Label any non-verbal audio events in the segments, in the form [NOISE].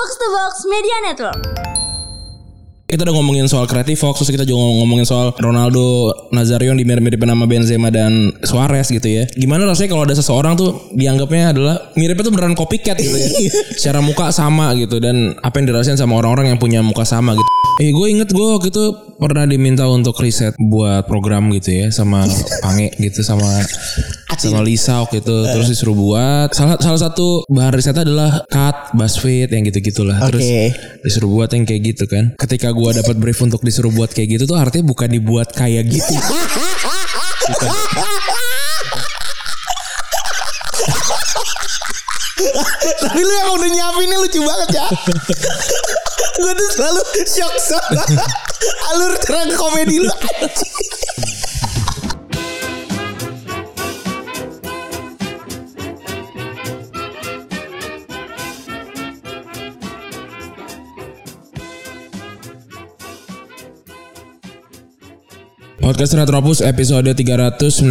Box to Box Media Network. Kita udah ngomongin soal Creative Fox Terus kita juga ngomongin soal Ronaldo Nazario yang dimirip-miripin sama Benzema dan Suarez gitu ya. Gimana rasanya kalau ada seseorang tuh Dianggapnya adalah Miripnya tuh beneran copycat gitu ya? [LAUGHS] Secara muka sama gitu Dan apa yang dirasain sama orang-orang yang punya muka sama gitu. Eh gue inget gue waktu itu Pernah diminta untuk riset Buat program gitu ya Sama Pange gitu Sama sama Lisa waktu itu terus disuruh buat. Salah salah satu bahan risetnya adalah cut buzzfeed yang gitu gitulah terus disuruh buat yang kayak gitu kan. Ketika gua dapat brief untuk disuruh buat kayak gitu tuh artinya bukan dibuat kayak gitu. Tapi lu yang udah nyiapinnya lucu banget ya. gue tuh selalu shock sama alur terang komedi lu. Podcast Retropus episode 397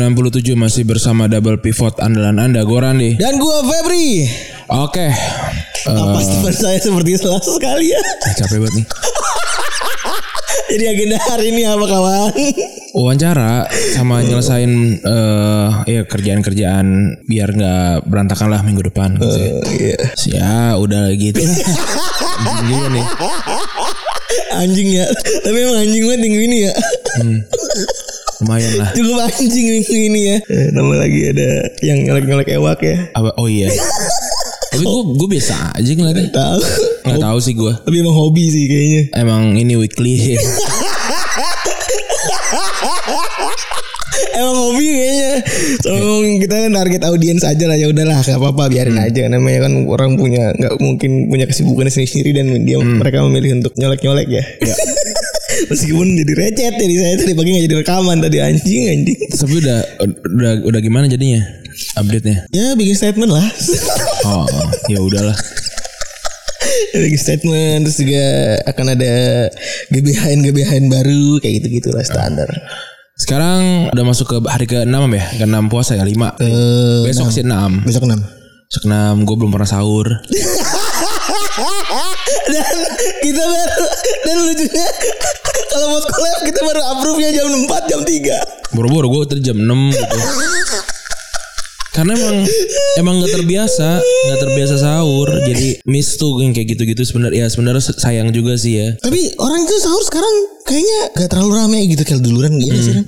masih bersama double pivot andalan anda gue Randi Dan gue Febri. oke Eh, Apa teman saya seperti selalu sekali ya. capek banget nih [LAUGHS] Jadi agenda hari ini apa kawan? wawancara sama nyelesain eh ya kerjaan-kerjaan biar nggak berantakan lah minggu depan gitu. Iya. Ya udah gitu. [LAUGHS] Anjing nih. Anjing ya. Tapi emang anjing banget minggu ini ya. Lumayan lah. Cukup anjing minggu ini ya. Eh, Nama lagi ada yang nyolek-nyolek ewak ya. Apa? Oh iya. Tapi gue gue biasa aja ngeliatnya. Tahu. Nggak tahu sih gue. Tapi emang hobi sih kayaknya. Emang ini weekly. [LAUGHS] Emang hobi kayaknya. So, kita kan target audiens aja lah ya udahlah gak apa-apa biarin aja namanya kan orang punya nggak mungkin punya kesibukan sendiri dan dia mereka memilih untuk nyolek-nyolek ya. [LAUGHS] Meskipun jadi recet jadi saya tadi pagi nggak jadi rekaman tadi anjing anjing. Tapi udah udah udah gimana jadinya? Update-nya. Ya bikin statement lah. Oh, ya udahlah. [LAUGHS] bikin statement terus juga akan ada GBHN GBHN baru kayak gitu gitulah standar. Sekarang udah masuk ke hari ke-6 ya? Ke-6 puasa ya, 5. Eh, Besok sih 6. besok 6 Besok 6 gue belum pernah sahur. [LAUGHS] dan kita baru dan lucunya mau collab kita baru approve-nya jam 4 jam 3 Boro-boro gue tadi jam 6 gitu. [LAUGHS] Karena emang emang nggak terbiasa, nggak terbiasa sahur. Jadi miss tuh yang kayak gitu-gitu sebenarnya ya sebenarnya sayang juga sih ya. tapi orang itu sahur sekarang kayaknya gak terlalu rame gitu kayak duluran gitu sih kan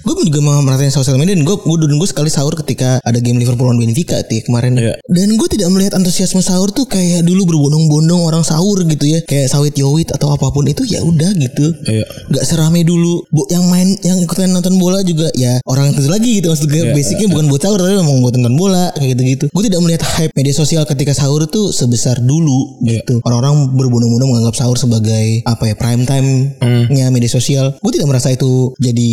gue juga mau merhatiin sosial media dan gue gue dan gue sekali sahur ketika ada game Liverpool lawan Benfica tuh ya, kemarin Iya. dan gue tidak melihat antusiasme sahur tuh kayak dulu berbondong-bondong orang sahur gitu ya kayak sawit yowit atau apa pun itu ya udah gitu Iya. nggak serame dulu Bu, yang main yang ikutan nonton bola juga ya orang itu lagi gitu maksudnya Iya, basicnya bukan buat sahur tapi memang buat nonton bola kayak gitu gitu gue tidak melihat hype media sosial ketika sahur tuh sebesar dulu Iya. gitu orang-orang berbondong-bondong menganggap sahur sebagai apa ya prime time-nya media sosial gue tidak merasa itu jadi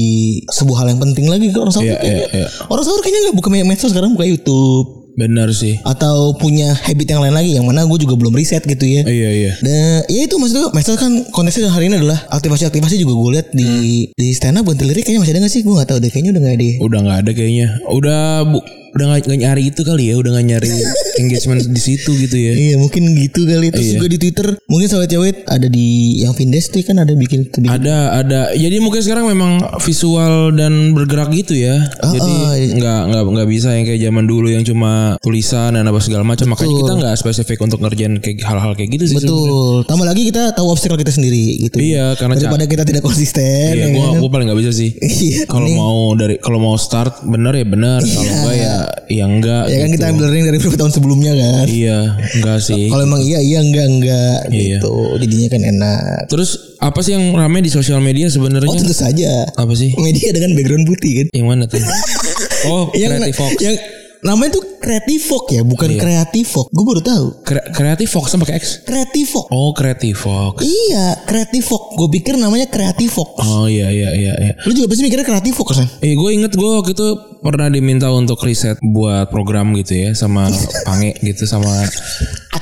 sebuah hal yang penting lagi kalau orang sahur Iya, tuh kayaknya- iya, orang sahur kayaknya nggak buka medsos sekarang buka YouTube Benar sih. atau punya habit yang lain lagi yang mana gue juga belum riset gitu ya Iya iya. Dan ya itu maksudnya medsos kan konteksnya hari ini adalah aktivasi-aktivasi juga gue lihat di di stand up lirik kayaknya masih ada gak sih? Gue gak tahu deh kayaknya udah gak ada. Udah nggak ada kayaknya. Udah bu, udah nggak nggak nyari itu kali ya. Udah nggak nyari [LAUGHS] engagement di situ gitu ya. Iya mungkin gitu kali Terus Iya. juga di Twitter Mungkin sawit-sawit ada di Yang Vindes tuh kan ada bikin, bikin Ada ada. Jadi mungkin sekarang memang visual dan bergerak gitu ya. Jadi ah, iya. nggak nggak nggak bisa yang kayak zaman dulu yang cuma tulisan dan apa segala macam. Makanya kita nggak spesifik untuk ngerjain kayak hal-hal kayak gitu sih. Betul Tambah lagi kita tahu obstacle kita sendiri gitu Iya karena Daripada kita tidak konsisten Iya, ya gua kan? gua paling nggak bisa sih. [LAUGHS] Iya Kalau mau dari kalau mau start bener ya bener, kalau enggak ya ya enggak. Ya kan gitu. kita ambil learning dari beberapa tahun sebelumnya kan Iya, enggak sih. Kalau emang iya iya enggak enggak Iya. gitu Jadinya kan enak Terus apa sih yang rame di sosial media Oh sebenarnya? tentu saja apa sih? Media dengan background putih kan Yang mana tuh? [LAUGHS] Oh, yang Creative Fox. yang namanya tuh Creative Fox ya bukan Iya. Creative Fox gue baru tahu Kre- Creative Fox sama pakai X. Creative Fox Oh, Creative Fox. iya Creative Fox gue pikir namanya Creative Fox Oh iya iya iya iya. lu juga pasti mikirnya Creative Fox kan Eh gue inget gue waktu itu pernah diminta untuk riset buat program gitu ya sama Pange gitu sama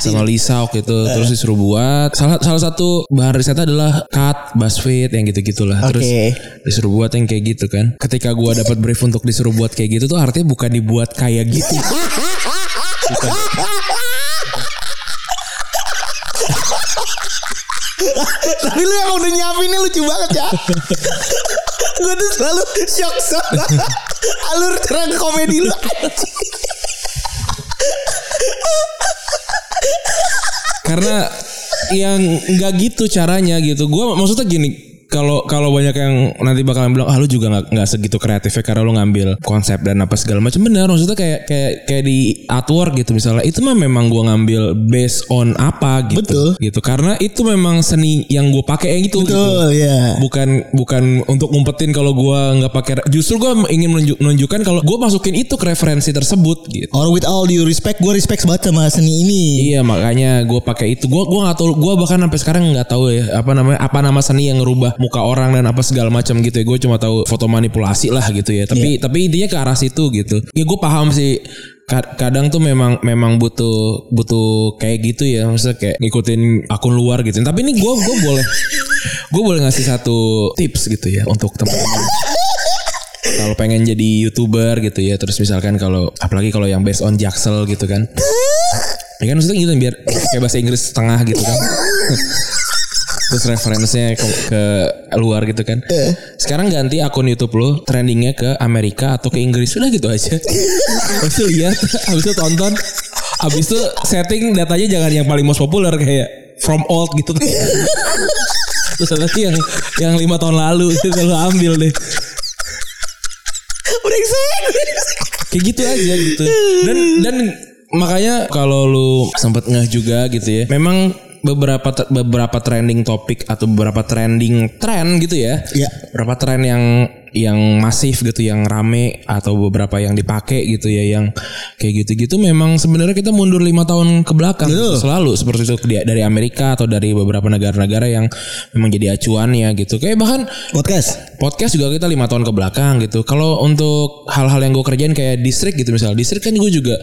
sama Lisa waktu itu terus disuruh buat salah salah satu bahan risetnya adalah cut buzzfeed yang gitu gitulah terus Oke. disuruh buat yang kayak gitu kan ketika gue dapat brief untuk disuruh buat kayak gitu tuh artinya bukan dibuat kayak gitu Bukan. [LAUGHS] Tapi lu yang udah nyiapinnya lucu banget ya. gue tuh selalu shock sama alur cerang komedi lu. Karena yang nggak gitu caranya gitu. Gua maksudnya gini, kalau kalau banyak yang nanti bakalan bilang ah lu juga nggak nggak segitu kreatifnya karena lu ngambil konsep dan apa segala macam benar maksudnya kayak kayak kayak di artwork gitu misalnya itu mah memang gua ngambil based on apa gitu Betul. gitu karena itu memang seni yang gue pakai yang itu gitu. Betul ya. bukan bukan untuk ngumpetin kalau gua nggak pakai justru gua ingin menunjuk- menunjukkan kalau gue masukin itu ke referensi tersebut gitu Or with all due respect, gue respect banget sama seni ini. Iya makanya gue pakai itu. Gue gua nggak tahu. Gue bahkan sampai sekarang nggak tahu ya apa namanya apa nama seni yang ngerubah muka orang dan apa segala macam gitu ya. Gue cuma tahu foto manipulasi lah gitu ya. Tapi tapi intinya ke arah situ gitu. Ya gue paham sih. Ka- Kadang tuh memang memang butuh butuh kayak gitu ya. Maksudnya kayak ngikutin akun luar gitu. Tapi ini gue gue boleh [LAUGHS] gue boleh ngasih satu tips gitu ya untuk teman-teman kalau pengen jadi youtuber gitu ya terus misalkan kalau apalagi kalau yang based on jaksel gitu kan ya kan maksudnya gitu biar kayak bahasa Inggris setengah gitu kan [LAUGHS] terus referensinya ke, ke luar gitu kan. Sekarang ganti akun YouTube lo trendingnya ke Amerika atau ke Inggris. Udah gitu aja. Habis itu lihat habis itu tonton. Habis itu setting datanya jangan yang paling most popular kayak from old gitu. Terus nanti yang yang lima tahun lalu itu lo ambil deh. Kayak gitu aja gitu. Dan dan makanya kalau lu sempet ngeh juga gitu ya memang beberapa beberapa trending topik atau beberapa trending tren gitu ya Iya. beberapa tren yang yang masif gitu yang rame atau beberapa yang dipakai gitu ya yang kayak gitu-gitu memang sebenarnya kita mundur lima tahun ke belakang gitu, selalu seperti itu dari Amerika atau dari beberapa negara-negara yang memang jadi acuannya gitu kayak bahkan Podcast. podcast juga kita lima tahun ke belakang gitu. Kalau untuk hal-hal yang gue kerjain kayak distrik gitu misal, distrik kan gue juga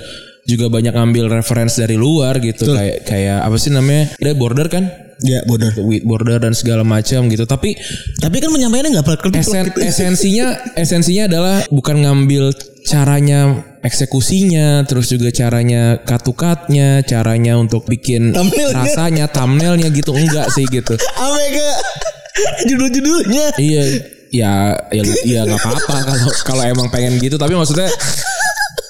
juga banyak ngambil reference dari luar gitu kayak kayak apa sih namanya? Dia border kan? Ya. With border dan segala macam gitu. Tapi Tapi kan penyampaiannya nggak praktik. esen, esensinya esensinya adalah bukan ngambil caranya eksekusinya, terus juga caranya katukatnya, caranya untuk bikin Thumbnailnya. rasanya, thumbnailnya gitu enggak sih gitu. [LAUGHS] Ame ke judul-judulnya. Iya, ya ya ya nggak apa-apa kalau kalau emang pengen gitu. Tapi maksudnya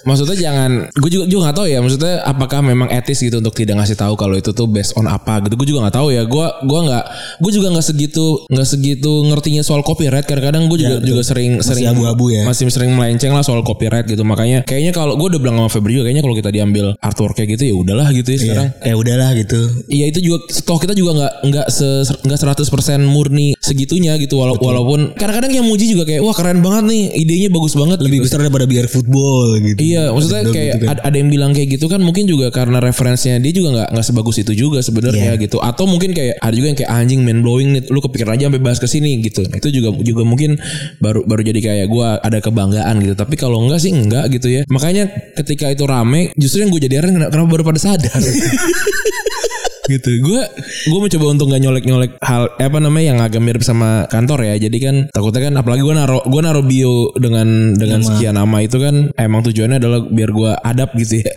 maksudnya jangan gue juga juga nggak tahu ya maksudnya apakah memang etis gitu untuk tidak ngasih tahu kalau itu tuh based on apa gitu gue juga nggak tahu ya gue gua nggak gue juga nggak segitu nggak segitu ngertinya soal copyright kadang-kadang gue juga juga sering sering abu-abu ya. masih sering melenceng lah soal copyright gitu makanya kayaknya kalau gue udah bilang sama Febri juga kayaknya kalau kita diambil artwork kayak gitu ya udahlah gitu ya sekarang Ya udahlah gitu. Iya itu juga toh kita juga nggak nggak se nggak 100% murni segitunya gitu wala- walaupun kadang-kadang yang muji juga kayak wah keren banget nih idenya bagus banget Lebih gitu. besar daripada biar football gitu. Iya maksudnya Udah kayak gitu kan. ad- ada yang bilang kayak gitu kan mungkin juga karena referensinya dia juga nggak nggak sebagus itu juga sebenarnya Iya. gitu. Atau mungkin kayak ada juga yang kayak anjing mind blowing nih lu kepikiran aja sampai bahas ke sini gitu. Itu juga juga mungkin baru baru jadi kayak gua ada kebanggaan gitu. Tapi kalau enggak sih enggak gitu ya. Makanya ketika itu rame justru yang gue jadi heran kenapa baru pada sadar [LAUGHS] gitu. Gue gue mencoba untuk nggak nyolek nyolek hal eh, apa namanya yang agak mirip sama kantor ya. Jadi kan takutnya kan apalagi gue naro gue naro bio dengan dengan sekian nama itu kan emang tujuannya adalah biar gue adab gitu ya. [LAUGHS]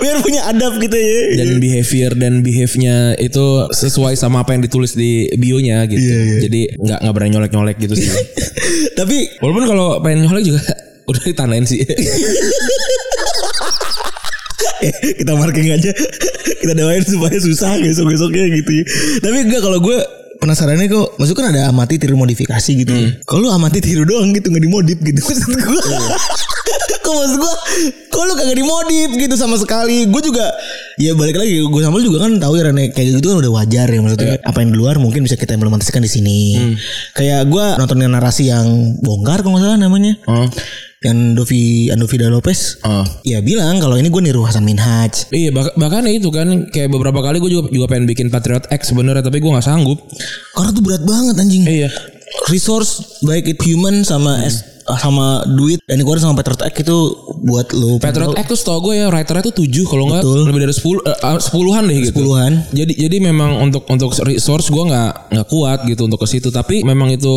Biar punya adab gitu ya. dan behavior dan behave-nya itu sesuai sama apa yang ditulis di bionya gitu. Jadi nggak nggak berani nyolek nyolek gitu sih. [LAUGHS] Tapi walaupun kalau pengen nyolek juga [LAUGHS] udah ditandain sih [LAUGHS] kita marking aja. kita doain supaya susah besok-besoknya gitu ya. Tapi enggak kalau gue penasarannya kok maksud kan ada amati tiru modifikasi gitu. Kalau lu amati tiru doang gitu nggak dimodif gitu [LAUGHS] maksud gue. kok maksud gue kok lu kagak dimodif gitu sama sekali. Gue juga ya balik lagi gue sama lu juga kan tahu ya Rene kayak gitu kan udah wajar ya maksudnya apa yang di luar mungkin bisa kita implementasikan di sini. Kayak gue nontonin narasi yang bongkar kalau nggak salah namanya. Oh. Yang Dovi Andovida Lopez Oh. Ya bilang kalau ini gue niru Hasan Minhaj Iya bah- bahkan itu kan kayak beberapa kali gue juga juga pengen bikin Patriot X sebenarnya tapi gue nggak sanggup. Karena tuh berat banget anjing Iya. Resource Baik itu human sama as sama duit dan dikeluarin sama Patriot Act itu buat lo Patriot Act tuh setahu gue ya writernya tuh 7 kalau nggak lebih dari 10 eh, ah, sepuluhan deh gitu. Sepuluhan. Jadi jadi memang untuk untuk resource gue nggak nggak kuat gitu untuk ke situ tapi memang itu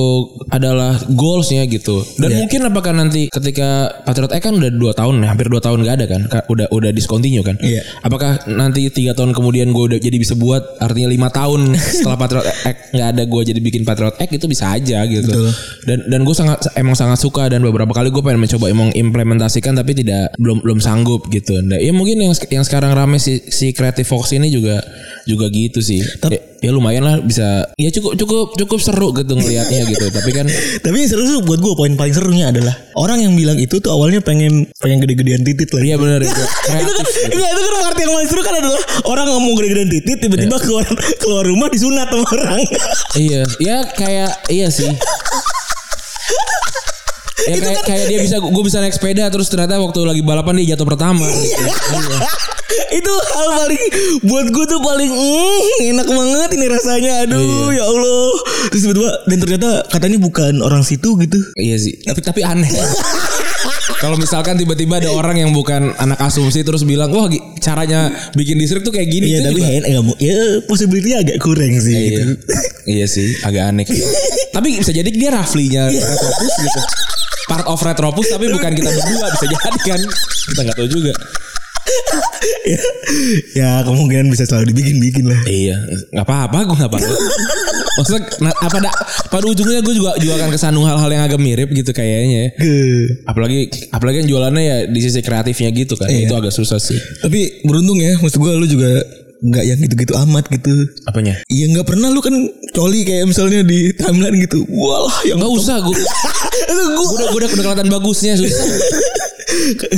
adalah goalsnya gitu. Dan Iya. mungkin apakah nanti ketika Patriot Act kan udah dua tahun ya hampir dua tahun nggak ada kan Ka- udah udah discontinue kan. Iya. Apakah nanti tiga tahun kemudian gue udah jadi bisa buat artinya lima tahun [LAUGHS] setelah Patriot Act nggak ada gue jadi bikin Patriot Act itu bisa aja gitu. Betul. Dan dan gue sangat emang sangat suka dan beberapa kali gue pengen mencoba emang implementasikan tapi tidak belum belum sanggup gitu. Nah, ya mungkin yang yang sekarang rame si si Creative Fox ini juga juga gitu sih. Ya, ya lumayan lah bisa ya cukup cukup cukup seru gitu ngelihatnya gitu. Tapi kan [LAUGHS] Tapi yang seru tuh buat gue poin paling serunya adalah orang yang bilang itu tuh awalnya pengen pengen gede-gedean titit lah. iya benar itu [LAUGHS] itu kan gitu. itu kan part yang paling seru kan adalah orang ngomong gede-gedean titit tiba-tiba keluar keluar rumah disunat sama orang. iya, ya kayak iya sih. [LAUGHS] [LAUGHS] Ya kayak, kayak dia bisa gue bisa naik sepeda terus ternyata waktu lagi balapan dia jatuh pertama gitu. Iya. [LAUGHS] itu hal paling buat gue tuh paling mm, enak banget ini rasanya aduh Iya. ya Allah terus tiba-tiba dan ternyata katanya bukan orang situ gitu Iya sih, tapi tapi aneh. [LAUGHS] Kalau misalkan tiba-tiba ada orang yang bukan anak asumsi terus bilang, wah caranya bikin distrik tuh kayak gini. Iya tapi hand enggak mau ya possibility agak kurang sih Iya. gitu. iya sih, agak aneh. tapi bisa jadi dia raflinya Retropus gitu. Part of Retropus tapi bukan kita berdua bisa jadi kan. Kita nggak tahu juga. ya, [LAUGHS] ya kemungkinan bisa selalu dibikin-bikin lah. Iya, nggak apa-apa, gue nggak apa-apa. Maksudnya, nah, apa pada pada ujungnya gue juga juga akan kesandung hal-hal yang agak mirip gitu kayaknya. ya. Apalagi apalagi yang jualannya ya di sisi kreatifnya gitu kan. Iya. Itu agak susah sih. Tapi beruntung ya, maksud gue lu juga nggak yang gitu-gitu amat gitu. Apanya? Iya nggak pernah lu kan coli kayak misalnya di timeline gitu. Walah yang Gak usah [LAUGHS] gue gua udah udah udah kelihatan bagusnya susah. [LAUGHS]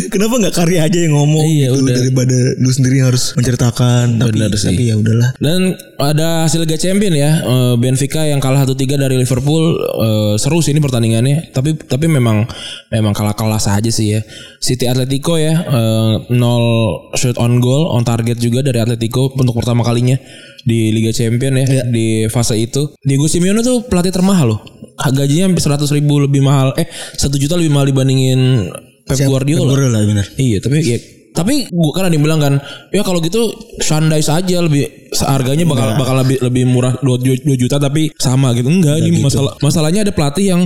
Kenapa nggak karya aja yang ngomong Iya, gitu, udah. daripada lu sendiri harus menceritakan. Tapi, Bener sih. tapi ya udahlah. Dan ada hasil Liga Champion ya eh, Benfica yang kalah 1-3 dari Liverpool eh, seru sih ini pertandingannya. Tapi tapi memang memang kalah kelas aja sih ya. City Atletico ya eh, nol shot on goal on target juga dari Atletico untuk pertama kalinya di Liga Champion ya di fase itu. Diego Simeone tuh pelatih termahal loh. Gajinya hampir 100 ribu lebih mahal eh 1 juta lebih mahal dibandingin Pep Guardiola. Pep Guardiola, bener. Iya, tapi ya tapi gua kan ada yang bilang kan, ya kalau gitu Shandai saja lebih harganya bakal bakal lebih lebih murah 2, juta tapi sama gitu. Enggak, ini masalah masalahnya ada pelatih yang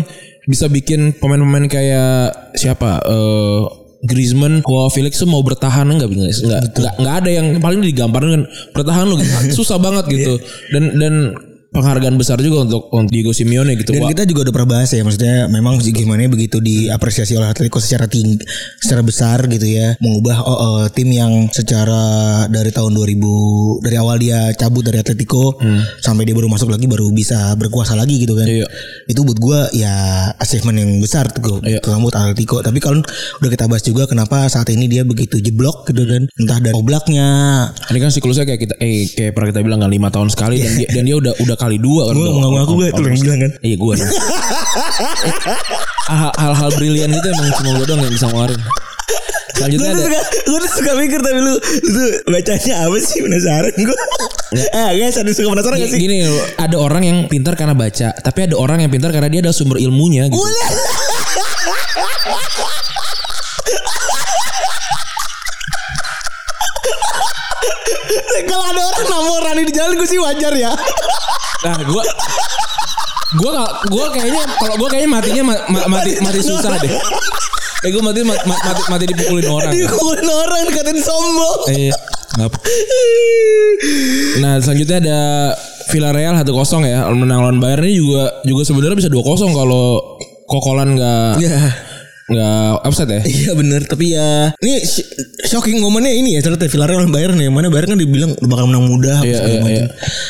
bisa bikin pemain-pemain kayak siapa eh Griezmann, Joao Felix tuh mau bertahan enggak enggak enggak, enggak, enggak ada yang paling digambarin kan bertahan lu gitu. [LAUGHS] susah banget gitu. Dan dan penghargaan besar juga untuk untuk Diego Simeone gitu. Dan Wah, kita juga udah pernah bahas ya maksudnya memang gimana begitu diapresiasi oleh Atletico secara tinggi secara besar gitu ya mengubah oh, eh, tim yang secara dari tahun 2000 dari awal dia cabut dari Atletico sampai dia baru masuk lagi baru bisa berkuasa lagi gitu kan. Iya. Itu buat gua ya achievement yang besar tuh Iya. buat Atletico. Tapi kalau udah kita bahas juga kenapa saat ini dia begitu jeblok gitu kan. Entah dari oblaknya Ini kan siklusnya kayak kita eh kayak pernah kita bilang kan lima tahun sekali dan dia, dan dia udah udah kali dua kan. Gua Udah- ngaku-ngaku gue tuh yang bilang kan. Iya gue. [LAUGHS] Hal-hal brilian gitu emang cuma gue doang yang bisa ngeluarin. Selanjutnya Gue ada suka, gue tuh suka mikir tapi lu, tuh bacanya apa sih penasaran gue. [LAUGHS] ah guys ada suka penasaran gak sih? gini ada orang yang pintar karena baca, tapi ada orang yang pintar karena dia ada sumber ilmunya gitu. [LAUGHS] Kalau ada orang nama Rani di jalan gue sih wajar ya. Nah, gue gue gak gue kayaknya kalau gue kayaknya matinya ma- ma- mati mati susah deh. Eh gue mati mati mati, mati dipukulin orang. Dikurun orang dikatain sombong. Eh, nggak Nah selanjutnya ada Villarreal 1-0 ya menang lawan Bayern ini juga juga sebenarnya bisa 2-0 kalau Kokolan nggak Ya. Nggak offset ya. Iya bener. Tapi ya Ini sh- shocking momennya ini ya. Ternyata Villarreal lawan Bayern ya Mana Bayern kan dibilang bakal menang mudah Iya, iya, iya.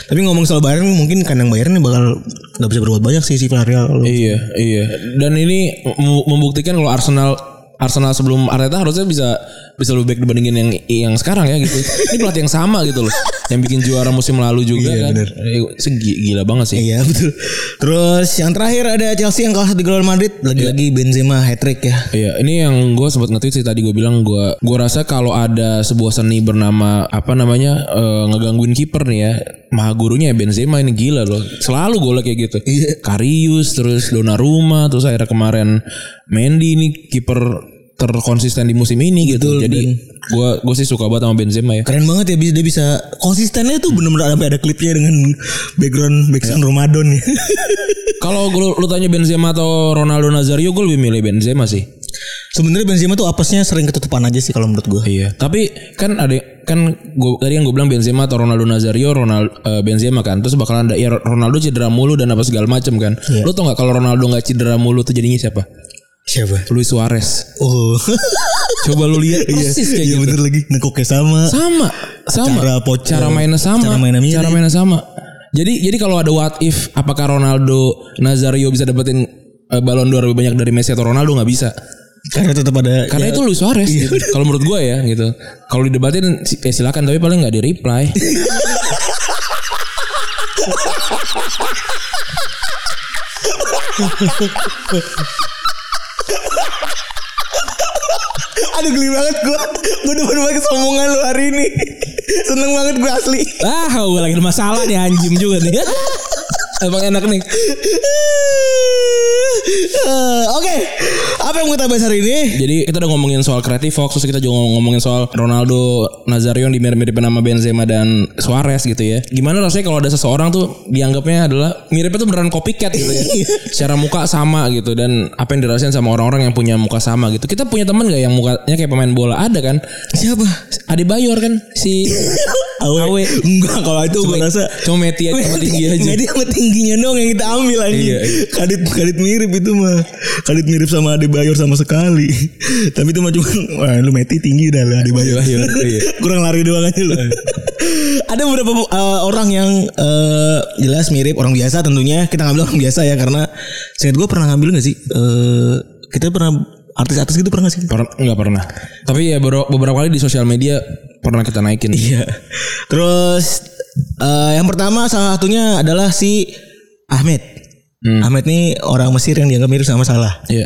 Tapi ngomong soal Bayern Mungkin kandang Bayern ini bakal Gak bisa berbuat banyak sih si Villarreal. Iya iya. Dan ini mem- membuktikan kalau Arsenal Arsenal sebelum Arteta harusnya bisa bisa lebih baik dibandingin yang yang sekarang ya gitu. Ini pelatih yang sama gitu loh. Yang bikin juara musim lalu juga Iya, kan. bener. Eh, segi- gila banget sih. Iya betul. Terus yang terakhir ada Chelsea yang kalah 1 Real Madrid. Lagi-lagi Benzema hat trick ya. Iya, ini yang gue sempat nge-tweet sih tadi gue bilang gue gue rasa kalau ada sebuah seni bernama apa namanya eh, ngegangguin kiper nih ya, maha gurunya ya Benzema ini gila loh. Selalu golnya kayak gitu. Karius terus Donnarumma terus akhirnya kemarin Mendy ini kiper terkonsisten di musim ini gitu. Jadi gue gue sih suka banget sama Benzema ya. Keren banget ya bisa dia bisa konsistennya tuh bener-bener sampai ada klipnya dengan background background Ramadan ya. [LAUGHS] Kalau lu, lu tanya Benzema atau Ronaldo Nazario, gue lebih milih Benzema sih. Sebenarnya Benzema tuh apesnya sering ketutupan aja sih kalau menurut gue. Iya, tapi kan ada kan gua tadi yang gue bilang Benzema atau Ronaldo Nazario, Ronaldo Benzema kan, terus bakalan ada ya Ronaldo cedera mulu dan apa segala macam kan. Lu tau nggak kalau Ronaldo nggak cedera mulu tuh jadinya siapa? Siapa? Luis Suarez. Oh. [LAUGHS] Coba lu lihat Iya, persis kayak iya gitu. bener lagi ngekoknya sama. Sama, sama. Cara po- cara mainnya sama. cara mainnya mirip. Cara mainnya sama. Jadi jadi kalau ada what if apakah Ronaldo Nazario bisa dapetin eh, Ballon d'Or lebih banyak dari Messi atau Ronaldo nggak bisa. Karena tetap ada Karena ya, itu Luis Suarez gitu. Kalau menurut gue ya gitu. Kalau didebatin ya silakan tapi paling nggak di reply. [LAUGHS] Aduh geli banget gue Gue udah banget omongan lu hari ini Seneng banget gue asli ah, gue lagi ada masalah nih anjing juga nih. Emang enak nih. [LAUGHS] Eh, Oke Apa yang kita bahas hari ini Jadi kita udah ngomongin soal Creative Fox terus kita juga ngomongin soal Ronaldo Nazario yang dimirip-miripin sama Benzema dan Suarez gitu ya. Gimana rasanya kalau ada seseorang tuh dianggapnya adalah miripnya tuh beneran copycat gitu ya. Secara muka sama gitu dan apa yang dirasain sama orang-orang yang punya muka sama gitu. Kita punya temen gak yang mukanya kayak pemain bola? Ada kan? Siapa? Ade Bayor kan si [LAUGHS] Awe. Awe. Enggak kalau itu gue rasa cuma Meti [LAUGHS] aja sama tinggi aja. Medi sama tingginya dong yang kita ambil aja. Iya, iya. Kadit kadit mirip itu mah. Kadit mirip sama Ade Bayor sama sekali. [LAUGHS] Tapi itu mah cuma wah lu Meti tinggi dah lah Ade Bayor. Iya, iya. [LAUGHS] Kurang lari doang aja lu. [LAUGHS] Ada beberapa uh, orang yang uh, jelas mirip orang biasa tentunya. Kita ngambil orang biasa ya karena seingat gue pernah ngambil gak sih? Uh, kita pernah artis-artis gitu pernah gak sih? Per, enggak pernah. Tapi ya beberapa, kali di sosial media pernah kita naikin. Iya. Terus eh, yang pertama salah satunya adalah si Ahmed. Ahmed nih orang Mesir yang dianggap mirip sama Salah. Iya.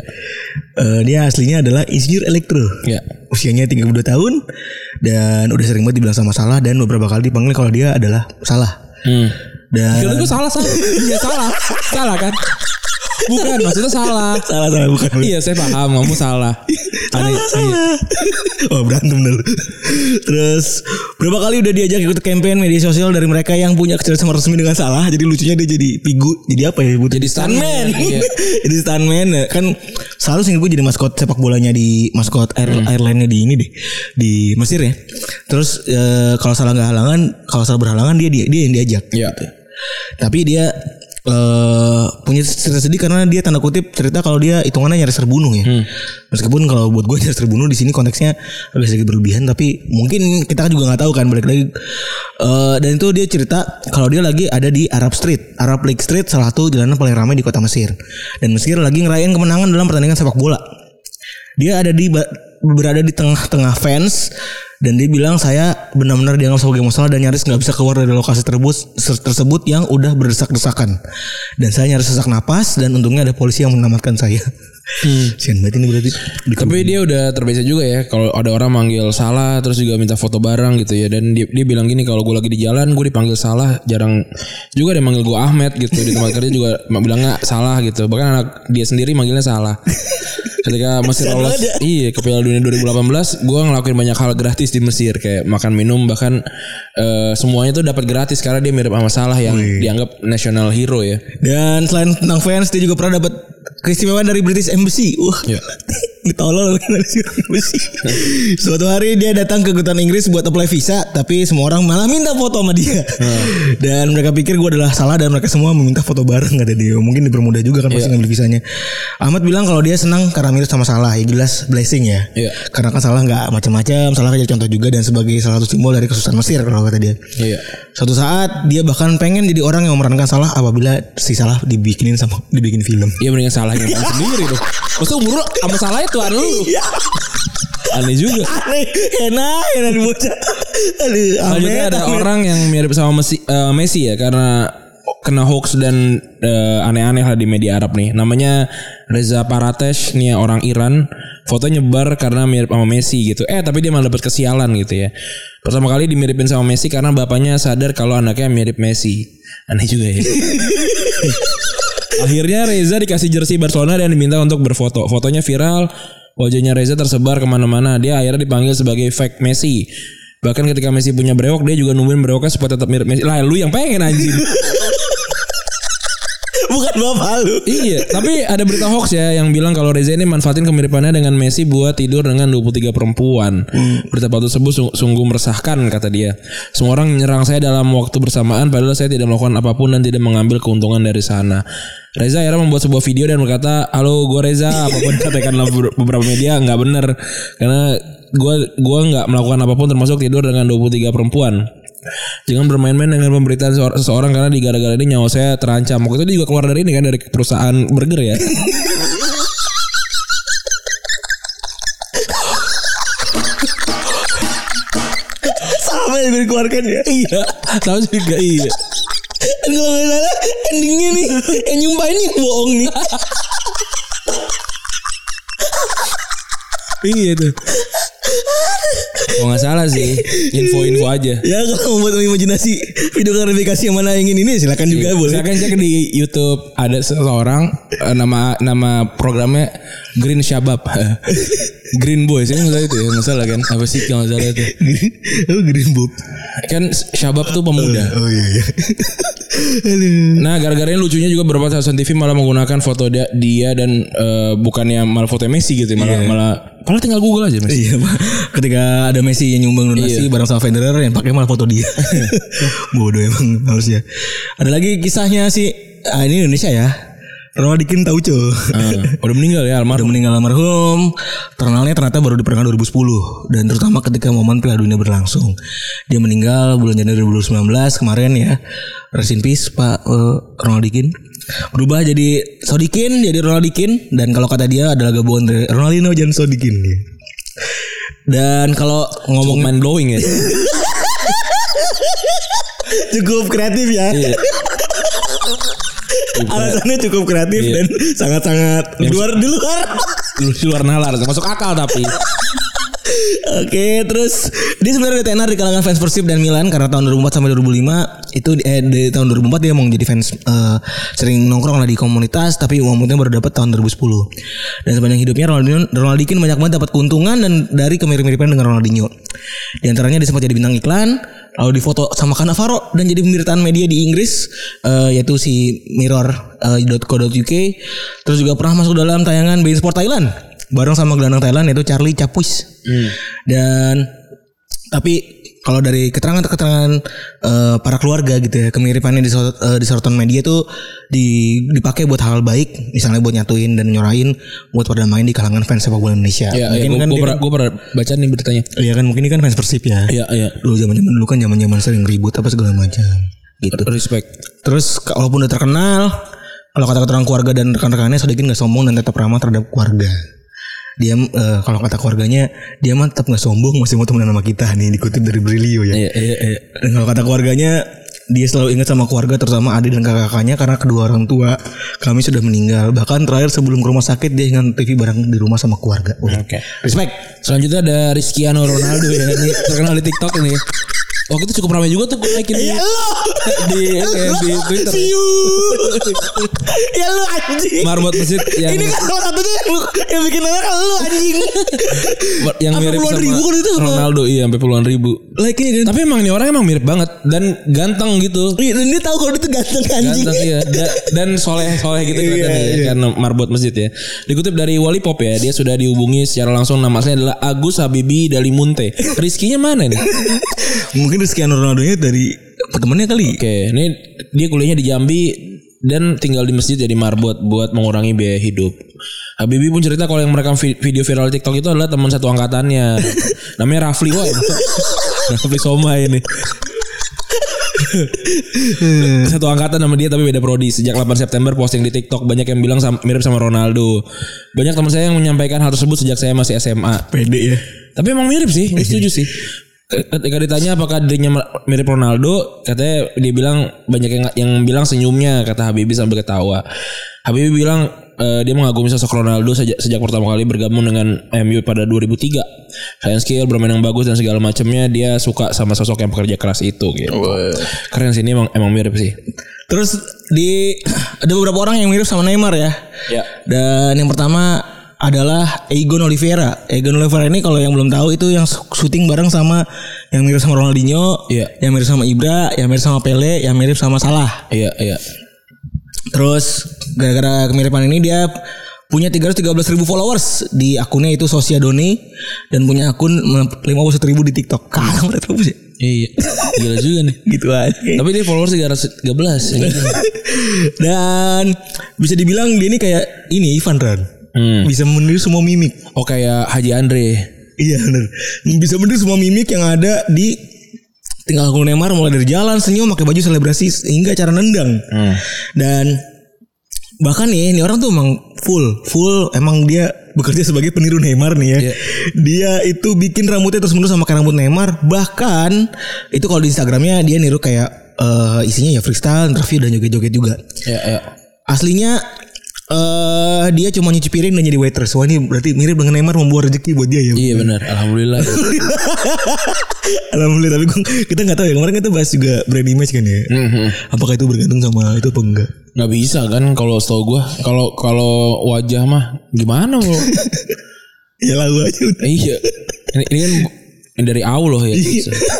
Eh, dia aslinya adalah insinyur elektro. Iya. Usianya 32 tahun dan udah sering banget dibilang sama Salah dan beberapa kali dipanggil kalau dia adalah Salah. Hmm. Dan gue salah salah. [LAUGHS] Iya salah. Salah kan? Bukan maksudnya salah. [LAUGHS] salah salah bukan. Iya saya paham kamu [LAUGHS] salah. Aneh. Salah. Oh berantem dulu. Terus berapa kali udah diajak ikut campaign media sosial dari mereka yang punya kerjasama resmi dengan salah. Jadi lucunya dia jadi pigu. Jadi apa ya? Bu? Jadi stuntman. [LAUGHS] Iya. jadi stuntman ya. kan selalu sih gue jadi maskot sepak bolanya di maskot air Hmm. airline-nya di ini deh di Mesir ya. Terus eh, kalau salah nggak halangan, kalau salah berhalangan dia dia, dia yang diajak. Iya. Tapi dia eh punya cerita sedih karena dia tanda kutip cerita kalau dia hitungannya nyaris terbunuh ya. Meskipun kalau buat gue [LAUGHS] nyaris terbunuh di sini konteksnya agak sedikit berlebihan tapi mungkin kita kan juga nggak tahu kan balik lagi. Eh dan itu dia cerita kalau dia lagi ada di Arab Street, Arab Lake Street salah satu jalanan paling ramai di kota Mesir. Dan Mesir lagi ngerayain kemenangan dalam pertandingan sepak bola. Dia ada di berada di tengah-tengah fans dan dia bilang saya benar-benar dianggap sebagai masalah dan nyaris nggak bisa keluar dari lokasi tersebut tersebut yang udah berdesak-desakan dan saya nyaris sesak napas dan untungnya ada polisi yang menyelamatkan saya. Sian banget ini berarti. Di- Tapi dia udah terbiasa juga ya kalau ada orang manggil salah terus juga minta foto bareng gitu ya. Dan dia, dia bilang gini kalau gue lagi di jalan gue dipanggil salah. Jarang juga dia manggil gue Ahmed gitu. Di tempat kerja juga bilangnya salah gitu. Bahkan anak dia sendiri manggilnya salah. Ketika Mesir lolos ya. iya ke Piala Dunia 2018 gue ngelakuin banyak hal gratis di Mesir. Kayak makan minum bahkan eh, semuanya tuh dapat gratis karena dia mirip sama Salah yang dianggap national hero ya. Dan selain tentang fans dia juga pernah dapat keistimewaan dari British Embassy. Wah. Iya. Ditolol. [LAUGHS] Suatu hari dia datang ke kedutaan Inggris buat apply visa, tapi semua orang malah minta foto sama dia. Dan mereka pikir gue adalah salah dan mereka semua meminta foto bareng kata dia. Mungkin dipermudah juga kan pasti ngambil visanya. Ahmad bilang kalau dia senang karena mirip sama salah. Ya jelas blessing ya. Iya. Karena kan salah nggak macam-macam, salah kan jadi contoh juga dan sebagai salah satu simbol dari kesusahan Mesir kalau kata dia. iya Suatu saat dia bahkan pengen jadi orang yang memerankan salah apabila si salah dibikinin sama dibikin film. Iya mendingan salahnya sendiri tuh. Maksudnya umur lu sama salahnya Tuan lu. Aneh juga. Aneh, enak, enak bocah. Aduh, Selanjutnya ada orang yang mirip sama Messi, eh, Messi ya karena kena hoax dan eh, aneh-aneh lah di media Arab nih. Namanya Reza Paratesh nih ya, orang Iran. Foto nyebar karena mirip sama Messi gitu. Eh tapi dia malah dapat kesialan gitu ya. Pertama kali dimiripin sama Messi karena bapaknya sadar kalau anaknya mirip Messi. Aneh juga ya. [LAUGHS] Akhirnya Reza dikasih jersey Barcelona dan diminta untuk berfoto. Fotonya viral, wajahnya Reza tersebar ke mana-mana. Dia akhirnya dipanggil sebagai fake Messi. Bahkan ketika Messi punya brewok, dia juga nungguin brewoknya supaya tetap mirip Messi. Lah lu yang pengen anjing. [LAUGHS] Bukan bapak lu. iya, tapi ada berita hoax ya yang bilang kalau Reza ini manfaatin kemiripannya dengan Messi buat tidur dengan 23 perempuan. Berita palsu tersebut sung- sungguh meresahkan kata dia. Semua orang menyerang saya dalam waktu bersamaan padahal saya tidak melakukan apa pun dan tidak mengambil keuntungan dari sana. Reza akhirnya membuat sebuah video dan berkata, "Halo, gue Reza." Apa pun dikatakan dalam beberapa media nggak benar karena gue gua nggak melakukan apa pun termasuk tidur dengan 23 perempuan. Jangan bermain-main dengan pemberitaan seor- seseorang karena di gara-gara ini nyawa saya terancam. Waktu itu dia juga keluar dari ini kan dari perusahaan burger ya. Sama yang dikeluarkan ya. iya, tahu juga iya. Kalau nggak salah endingnya nih yang nyumpahin yang bohong nih. Iya tuh. Oh nggak salah sih, info-info aja. Ya kalau mau buat imajinasi video klarifikasi yang mana ingin ini silakan juga boleh. Silakan cek di YouTube ada seseorang eh, nama nama programnya Green Shabab. [LAUGHS] Green Boys ini nggak salah itu ya nggak salah kan apa sih kalau salah itu [LAUGHS] Oh Green Bob. kan Shabab tuh pemuda Oh iya iya. [LAUGHS] Nah gara-gara ini lucunya juga beberapa stasiun TV malah menggunakan foto dia, dia dan eh, bukannya malah foto Messi gitu ya, malah malah malah tinggal Google aja Messi. Iya. Ketika ada Messi yang nyumbang donasi bareng sama Federer yang pakai malah foto dia. [LAUGHS] Bodoh emang harusnya. Ada lagi kisahnya sih. Ah, ini Indonesia ya. Ronaldikin Tauco. Ah, udah meninggal ya Udah almarhum. meninggal almarhum. Terkenalnya ternyata baru diperkenalkan 2010 dan terutama ketika momen Piala Dunia berlangsung. Dia meninggal bulan Januari 2019 kemarin ya. Rest in peace Pak eh, Ronaldikin. Berubah jadi Sodikin jadi Ronaldikin dan kalau kata dia adalah gabungan dari Ronaldinho dan Sodikin. Dan kalau ngomong Mind blowing ya. [LAUGHS] cukup kreatif ya. Iya. [LAUGHS] Alasannya cukup kreatif Iya. dan sangat-sangat luar di luar. Di luar nalar, masuk akal tapi. [LAUGHS] Oke, terus dia sebenarnya udah tenar di kalangan fans Persib dan Milan karena tahun 2004 sampai 2005 itu eh, di tahun 2004 dia mau jadi fans eh, sering nongkrong lah di komunitas tapi uang mutnya baru dapat tahun 2010. Dan sepanjang hidupnya Ronaldinho Ronaldikin banyak banget dapat keuntungan dan dari kemiripan dengan Ronaldinho. Di antaranya dia sempat jadi bintang iklan, lalu difoto sama Cannavaro dan jadi pemberitaan media di Inggris eh, yaitu si mirror.co.uk. Terus juga pernah masuk dalam tayangan Bein Sport Thailand bareng sama gelandang Thailand yaitu Charlie Chapuis. Dan tapi kalau dari keterangan-keterangan eh, para keluarga gitu ya, kemiripannya di eh, di sorotan media tuh di, dipakai buat hal baik, misalnya buat nyatuin dan nyorain buat perdamaian di kalangan fans sepak bola Indonesia. Ya, mungkin ya, kan gue pernah, gua pernah baca nih beritanya. kan- Iya kan mungkin ini kan fans Persib ya. Iya, iya. Dulu zaman-zaman dulu kan zaman-zaman sering ribut apa segala macam. Gitu. Respect. Terus walaupun udah terkenal, kalau kata orang keluarga dan rekan-rekannya sedikit nggak sombong dan tetap ramah terhadap keluarga. Dia eh, kalau kata keluarganya, dia mah tetap nggak sombong masih mau temenan sama kita nih dikutip dari Brilio ya. Iya, iya, iya. Dan kalau kata keluarganya, dia selalu ingat sama keluarga terutama adik dan kakak-kakaknya karena kedua orang tua kami sudah meninggal. Bahkan terakhir sebelum ke rumah sakit dia ingin TV bareng di rumah sama keluarga. Oke. Respect. Selanjutnya ada Rizkiano Ronaldo ya, ini terkenal di TikTok ini. Waktu itu cukup ramai juga tuh gue naikin di, Ya lo. di, eh, di [LAUGHS] Twitter. Siu. ya lu anjing. Marbot masjid yang Ini kan salah satunya yang, lu, yang bikin anak kan lu anjing. yang mirip sama ribu kan itu Ronaldo iya sampai puluhan ribu. Like-nya kan. Tapi emang nih orang emang mirip banget dan ganteng gitu. Iya, dan dia tahu kalau dia tuh ganteng anjing. Ganteng iya Da- dan soleh soleh gitu Iya, ya, iya. karena marbot masjid ya. Dikutip dari Wali Pop ya, dia sudah dihubungi secara langsung nama aslinya adalah Agus Habibi Dalimunte. Rizkinya mana nih? Mungkin [LAUGHS] Rizkyano Ronaldo-nya dari temennya kali. Oke, ini dia kuliahnya di Jambi dan tinggal di masjid jadi marbot buat mengurangi biaya hidup. Habibi pun cerita kalau yang merekam vi- video viral TikTok itu adalah teman satu angkatannya. [LAUGHS] Namanya Rafli wah. [LAUGHS] Rafli Soma ini. Satu angkatan sama dia tapi beda prodi. Sejak 8 September posting di TikTok banyak yang bilang sam- mirip sama Ronaldo. Banyak teman saya yang menyampaikan hal tersebut sejak saya masih SMA. Pede ya. Tapi emang mirip sih, gue [LAUGHS] setuju sih. Ketika ditanya apakah dirinya mirip Ronaldo, katanya dia bilang banyak yang yang bilang senyumnya kata Habibie sambil ketawa. Habibie bilang eh, dia mengagumi sosok Ronaldo sejak sejak pertama kali bergabung dengan MU pada 2003. Sayang skill, bermain yang bagus dan segala macamnya dia suka sama sosok yang pekerja keras itu gitu. Keren sih ini emang emang mirip sih. Terus di ada beberapa orang yang mirip sama Neymar ya. Ya. Dan yang pertama adalah Egon Oliveira. Egon Oliveira ini kalau yang belum tahu itu yang syuting bareng sama yang mirip sama Ronaldinho, Iya. yang mirip sama Ibra, yang mirip sama Pele, yang mirip sama Salah. Iya, iya. Terus gara-gara kemiripan ini dia punya 313 ribu followers di akunnya itu Sosiadoni dan punya akun 51 ribu di TikTok. [LAUGHS] Kalah mereka terus ya. Iya. Gila juga nih. [LAUGHS] Gitu aja. Tapi dia followers 313. [LAUGHS] Dan bisa dibilang dia ini kayak ini Ivan Ran. Hmm. Bisa meniru semua mimik. Oh kayak Haji Andre. Iya benar. Bisa meniru semua mimik yang ada di tinggal aku Neymar mulai dari jalan, senyum, pakai baju selebrasi hingga cara nendang. Hmm. Dan bahkan nih, ini orang tuh emang full, full emang dia bekerja sebagai peniru Neymar nih ya. Iya. Dia itu bikin rambutnya terus menerus sama kayak rambut Neymar. Bahkan itu kalau di Instagramnya dia niru kayak eh, isinya ya freestyle, interview dan joget-joget juga. Ya, ya. Aslinya eh dia cuma nyuci piring dan jadi waitress. Wah ini berarti mirip dengan Neymar membawa rezeki buat dia ya. Iya benar. Alhamdulillah. [LAUGHS] Alhamdulillah tapi gua- kita nggak tahu ya kemarin kita bahas juga brand image kan ya. Mhm. Apakah itu bergantung sama itu apa enggak? nggak bisa kan kalau setahu gua kalau kalau wajah mah gimana lo [LAUGHS] Ya lagu aja udah. iya ini, ini kan dari Allah ya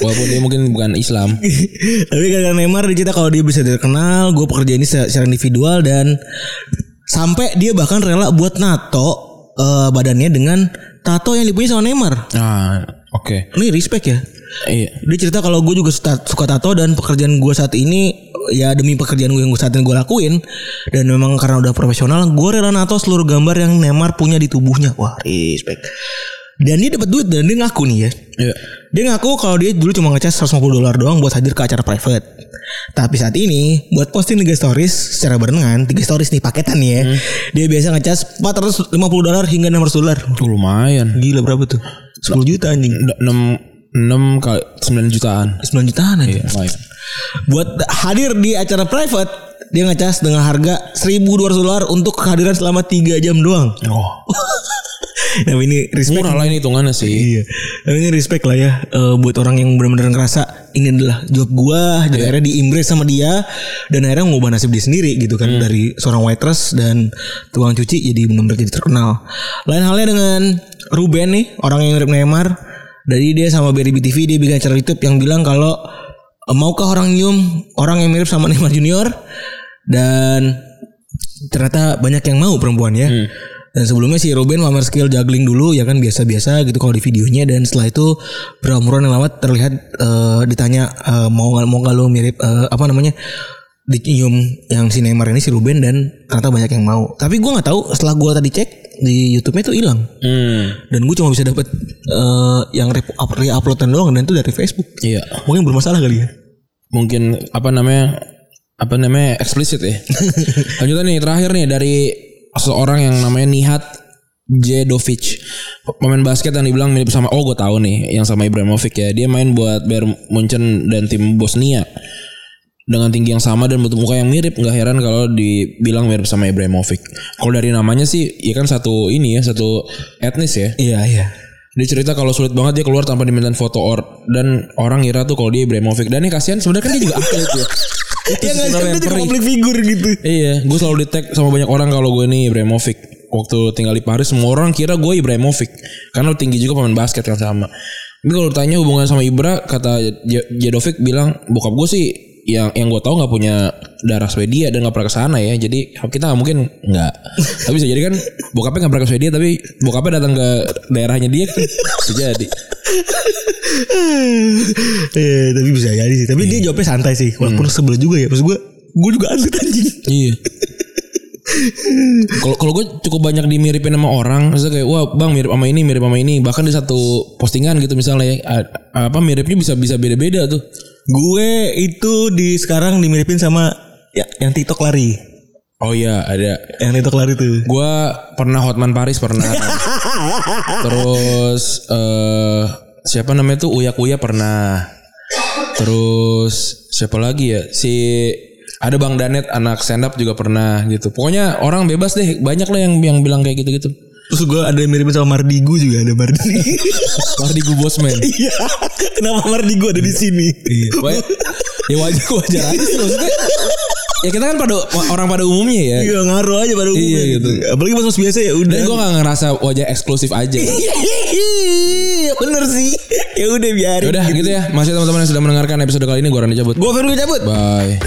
walaupun dia mungkin bukan Islam [LAUGHS] Tapi karena Neymar dicerita kalau dia bisa terkenal, gue pekerja ini secara individual dan sampai dia bahkan rela buat nato eh, badannya dengan tato yang dipunya sama Neymar. nah oke Ini respect ya. iya Dia cerita kalau gue juga suka, suka tato dan pekerjaan gue saat ini ya demi pekerjaan gue yang gue saat ini gue lakuin dan memang karena udah profesional gue rela nato seluruh gambar yang Neymar punya di tubuhnya. Wah respect. Dan dia dapat duit dan dia ngaku nih ya. iya Dia ngaku kalau dia dulu cuma ngecas 150 dolar doang buat hadir ke acara private. Tapi saat ini buat posting 3 stories secara barengan, 3 stories nih paketan nih ya. Dia biasa ngecas 450 dolar hingga 600 dolar. Lumayan Gila berapa tuh? 10 juta anjing. enam enam kali sembilan jutaan 9 jutaan anjing. iya lumayan Buat hadir di acara private, dia ngecas dengan harga 1200 dolar untuk kehadiran selama 3 jam doang. oh [LAUGHS] Nah ini respect murah lah ini hitungannya sih Iya. Tapi ini respect lah ya eh, buat orang yang benar-benar ngerasa ini adalah job gua, jadi akhirnya diimpress sama dia dan akhirnya ngubah nasib dia sendiri gitu kan dari seorang waitress dan tukang cuci jadi benar-benar jadi terkenal. Lain halnya dengan Ruben nih, orang yang mirip Neymar. Dari dia sama Berry BTV dia bikin acara YouTube yang bilang kalau eh, maukah orang nyium orang yang mirip sama Neymar Junior dan ternyata banyak yang mau perempuan ya. Dan sebelumnya si Ruben pamer skill juggling dulu ya kan biasa-biasa gitu kalau di videonya dan setelah itu bulan yang lewat terlihat eh, ditanya eh, mau nggak mau nggak lu mirip eh, apa namanya dicium yang si Neymar ini si Ruben dan ternyata banyak yang mau. Tapi gua nggak tahu setelah gua tadi cek di YouTube-nya tuh hilang hmm dan gue cuma bisa dapat eh, yang re- up- re-uploadan doang dan itu dari Facebook. iya Mungkin bermasalah kali ya. mungkin apa namanya apa namanya eksplisit ya. [LAUGHS] Lanjutan nih terakhir nih dari seorang yang namanya Nihat Jedovic pemain basket yang dibilang mirip sama oh gue tahu nih yang sama Ibrahimovic ya. Dia main buat Bayern Munchen dan tim Bosnia dengan tinggi yang sama dan bentuk muka yang mirip. Nggak heran kalau dibilang mirip sama Ibrahimovic. Kalau dari namanya sih ya kan satu ini ya satu etnis ya. Iya iya. dia cerita kalau sulit banget dia keluar tanpa dimintain foto or dan orang ngira tuh kalau dia Ibrahimovic. Dan ini kasihan sebenarnya kan dia juga atlet ya itu Ya sebenarnya perih. public figure gitu. Iya, gue selalu di tag sama banyak orang kalau gue nih Ibrahimovic. Waktu tinggal di Paris semua orang kira gue Ibrahimovic karena tinggi juga pemain basket yang sama. Tapi kalau ditanya hubungan sama Ibra, kata J- Jedovic bilang bokap gue sih yang yang gue tahu nggak punya darah Swedia dan nggak pernah ke sana ya. Jadi kita nggak mungkin nggak. [LAUGHS] tapi bisa jadi kan bokapnya nggak pernah ke Swedia tapi bokapnya datang ke daerahnya dia kan bisa jadi. Eh, [LAUGHS] tapi bisa jadi sih. Tapi dia jawabnya santai sih. Walaupun sebel juga ya. Maksud gue, gue juga atlet anjing. Iya. [LAUGHS] Kalau kalau gue cukup banyak dimiripin sama orang, misalnya kayak wah bang mirip sama ini, mirip sama ini, bahkan di satu postingan gitu misalnya, apa miripnya bisa bisa beda-beda tuh. Gue itu di sekarang dimiripin sama ya yang TikTok lari. Oh iya ada. Yang TikTok lari tuh. Gue pernah Hotman Paris pernah. Terus eh siapa namanya tuh Uya Kuya pernah. Terus siapa lagi ya? Si ada Bang Danet anak stand up juga pernah gitu. Pokoknya orang bebas deh. Banyak lah yang yang bilang kayak gitu-gitu. Terus gue ada yang miripin sama Mardigu juga ada Mardigu. [LAUGHS] Mardigu Bosman. Iya. Kenapa Mardigu ada di sini? Iya. Ya wajar wajar aja sih maksudnya. Ya kita kan pada orang pada umumnya ya. Iya ngaruh aja pada umumnya Iya, gitu. gitu. Apalagi mas biasa ya udah. Dan gue gak ngerasa wajah eksklusif aja. [LAUGHS] Bener sih. Ya udah biarin. Yaudah gitu ya. Masih teman-teman yang sudah mendengarkan episode kali ini gue Randy cabut. Gue Ferdi cabut. Bye.